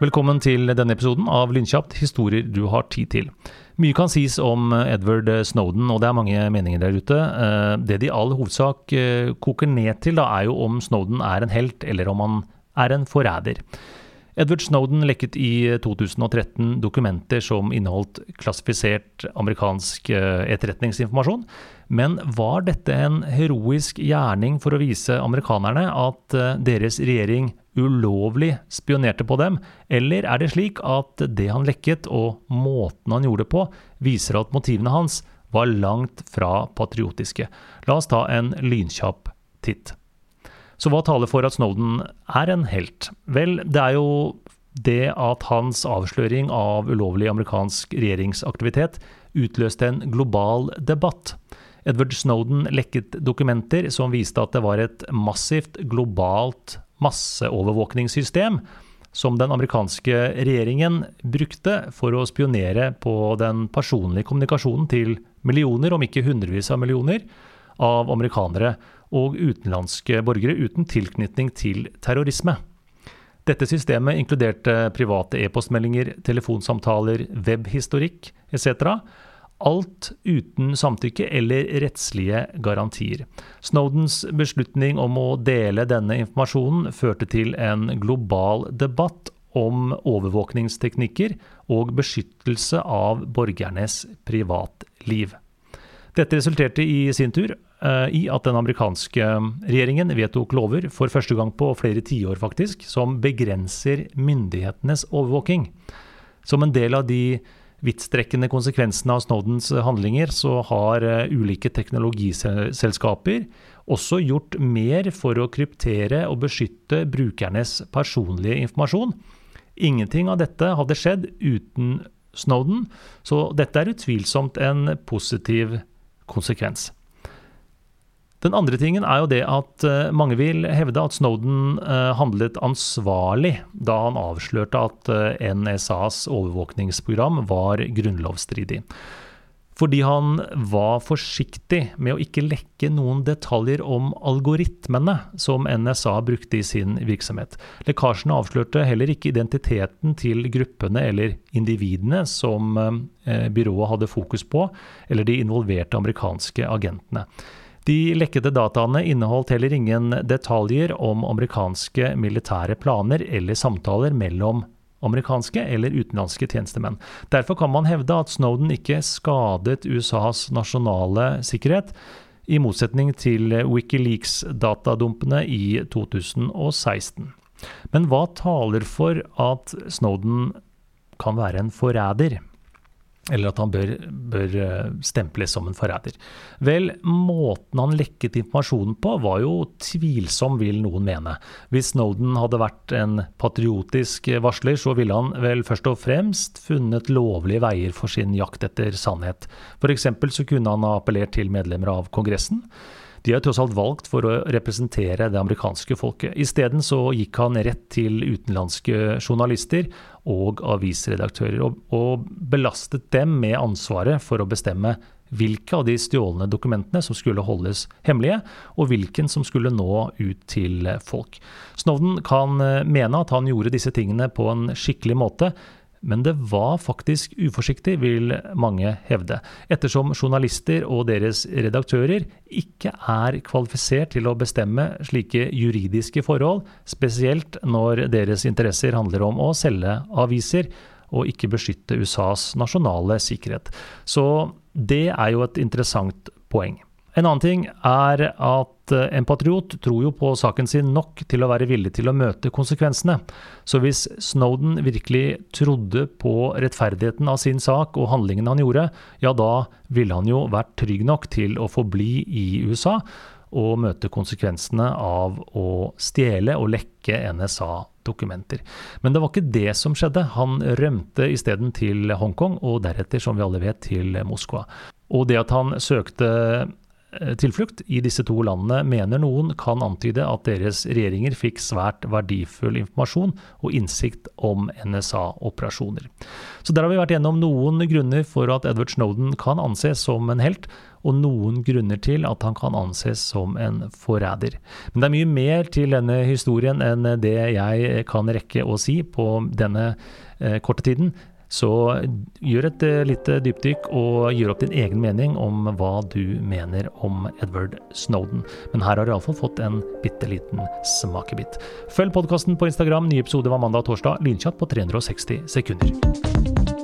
Velkommen til denne episoden av Lynkjapt historier du har tid til. Mye kan sies om Edward Snowden, og det er mange meninger der ute. Eh, det de i all hovedsak eh, koker ned til, da, er jo om Snowden er en helt, eller om han er en forræder. Edward Snowden lekket i 2013 dokumenter som inneholdt klassifisert amerikansk eh, etterretningsinformasjon. Men var dette en heroisk gjerning for å vise amerikanerne at deres regjering ulovlig spionerte på dem, eller er det slik at det han lekket og måten han gjorde det på, viser at motivene hans var langt fra patriotiske? La oss ta en lynkjapp titt. Så hva taler for at Snowden er en helt? Vel, det er jo det at hans avsløring av ulovlig amerikansk regjeringsaktivitet utløste en global debatt. Edward Snowden lekket dokumenter som viste at det var et massivt globalt masseovervåkningssystem som den amerikanske regjeringen brukte for å spionere på den personlige kommunikasjonen til millioner, om ikke hundrevis av millioner, av amerikanere og utenlandske borgere uten tilknytning til terrorisme. Dette systemet inkluderte private e-postmeldinger, telefonsamtaler, webhistorikk etc alt uten samtykke eller rettslige garantier. Snowdens beslutning om å dele denne informasjonen førte til en global debatt om overvåkningsteknikker og beskyttelse av borgernes privatliv. Dette resulterte i sin tur i at den amerikanske regjeringen vedtok lover for første gang på flere tiår faktisk, som begrenser myndighetenes overvåking. Som en del av de vidtstrekkende konsekvensene av Snowdens handlinger, så har eh, ulike teknologiselskaper også gjort mer for å kryptere og beskytte brukernes personlige informasjon. Ingenting av dette hadde skjedd uten Snowden, så dette er utvilsomt en positiv konsekvens. Den andre tingen er jo det at eh, mange vil hevde at Snowden eh, handlet ansvarlig da han avslørte at eh, NSAs overvåkningsprogram var grunnlovsstridig. Fordi han var forsiktig med å ikke lekke noen detaljer om algoritmene som NSA brukte i sin virksomhet. Lekkasjene avslørte heller ikke identiteten til gruppene eller individene som byrået hadde fokus på, eller de involverte amerikanske agentene. De lekkede dataene inneholdt heller ingen detaljer om amerikanske militære planer eller samtaler mellom amerikanske eller utenlandske tjenestemenn. Derfor kan man hevde at Snowden ikke skadet USAs nasjonale sikkerhet, i motsetning til Wikileaks-datadumpene i 2016. Men hva taler for at Snowden kan være en forræder? Eller at han bør, bør, eh, stemples som en forræder. Vel, måten han lekket informasjonen på var jo tvilsom, vil noen mene. Hvis Snowden hadde vært en patriotisk varsler, så ville han vel først og fremst funnet lovlige veier for sin jakt etter sannhet. F.eks. så kunne han ha appellert til medlemmer av Kongressen. De har tross alt valgt for å representere det amerikanske folket. Isteden så gikk han rett til utenlandske journalister og avisredaktører, og, og belastet dem med ansvaret for å bestemme hvilke av de stjålne dokumentene som skulle holdes hemmelige, og hvilken som skulle nå ut til folk. Snowden kan mene at han gjorde disse tingene på en skikkelig måte, men det var faktisk uforsiktig, vil mange hevde, ettersom journalister og deres redaktører ikke er kvalifisert til å bestemme slike juridiske forhold, spesielt når deres interesser handler om å selge aviser og ikke beskytte USAs nasjonale sikkerhet. Så det er jo et interessant poeng. En annen ting er at eh, en patriot tror jo på saken sin nok til å være villig til å møte konsekvensene. Så hvis Snowden virkelig trodde på rettferdigheten av sin sak og handlingene han gjorde, ja da ville han jo vært trygg nok til å forbli i USA og møte konsekvensene av å stjele og lekke NSA-dokumenter. Men det var ikke det som skjedde. Han rømte isteden til Hongkong, og deretter, som vi alle vet, til Moskva. Og det at han søkte tilflukt i disse to landene mener noen kan antyde at deres regjeringer fikk svært verdifull informasjon og innsikt om NSA-operasjoner. Så der har vi vært gjennom noen grunner for at Edward Snowden kan anses som en helt, og noen grunner til at han kan anses som en forræder. Men det er mye mer til denne historien enn det jeg kan rekke å si på denne eh, korte tiden. Så gjør et uh, lite dypdykk og gjør opp din egen mening om hva du mener om Edward Snowden. Men her har du iallfall fått en bitte liten smakebit. Følg podkasten på Instagram. Ny episode var mandag og torsdag. Lynkjatt på 360 sekunder.